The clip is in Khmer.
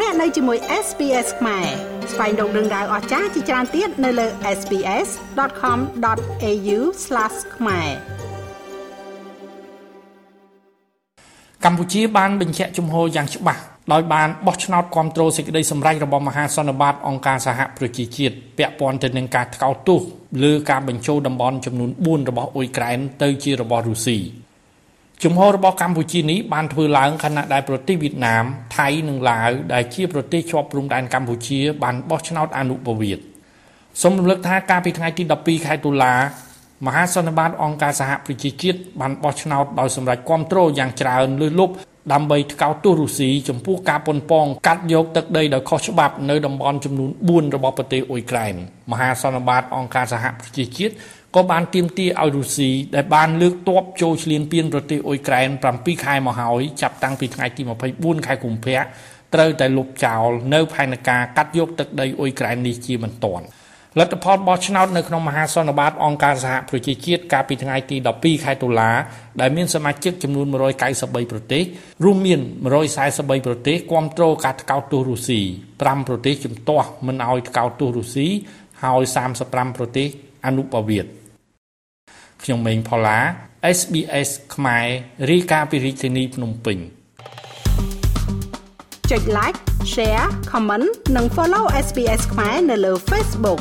អ្នកនៅជាមួយ SPS ខ្មែរស្វែងរកដឹងដៅអស្ចារ្យជាច្រើនទៀតនៅលើ SPS.com.au/ ខ្មែរកម្ពុជាបានបញ្ជាក់ជំហរយ៉ាងច្បាស់ដោយបានបោះឆ្នោតគ្រប់គ្រងសេចក្តីសម្រេចរបស់មហាសន្និបាតអង្គការសហប្រជាជាតិពាក់ព័ន្ធទៅនឹងការថ្កោលទោសលើការបញ្ចូលតំបន់ចំនួន4របស់អ៊ុយក្រែនទៅជារបស់រុស្ស៊ី ជំហររបស់កម្ពុជានេះបានធ្វើឡើងខណៈដែលប្រទេសវៀតណាមថៃនិងឡាវដែលជាប្រទេសជាប់ព្រំដែនកម្ពុជាបានបោះឆ្នោតអនុប្រវត្តិសូមរំលឹកថាកាលពីថ្ងៃទី12ខែតុលាមហាសន្និបាតអង្គការសហប្រជាជាតិបានបោះឆ្នោតដោយសម្រេចគាំទ្រយ៉ាងច្រើនលើសលប់ ដើម្បីថ្កោលទោសរុស្ស៊ីចំពោះការប៉ុនប៉ងកាត់យកទឹកដីដោយខុសច្បាប់នៅតំបន់ចំនួន4របស់ប្រទេសអ៊ុយក្រែនមហាសន្និបាតអង្គការសហប្រជាជាតិក៏បានទាមទារឲ្យរុស្ស៊ីដែលបានលើកទ័ពចូលឈ្លានពានប្រទេសអ៊ុយក្រែន7ខែមកហើយចាប់តាំងពីថ្ងៃទី24ខែកុម្ភៈត្រូវតែលុបចោលនៅផែនការកាត់យកទឹកដីអ៊ុយក្រែននេះជាបន្ទាន់ លទ្ធផលបោះឆ្នោតនៅក្នុងមហាសន្និបាតអង្គការសហប្រជាជាតិកាលពីថ្ងៃទី12ខែតុលាដែលមានសមាជិកចំនួន193ប្រទេសរួមមាន143ប្រទេសគ្រប់គ្រងការថ្កោលទោសរុស្ស៊ី5ប្រទេសជំទាស់មិនឲ្យថ្កោលទោសរុស្ស៊ីហើយ35ប្រទេសអនុប្រវត្តិខ្ញុំម៉េងផល្លា SBS ខ្មែររីកាពីរាជធានីភ្នំពេញចុច like share comment និង follow SBS ខ្មែរនៅលើ Facebook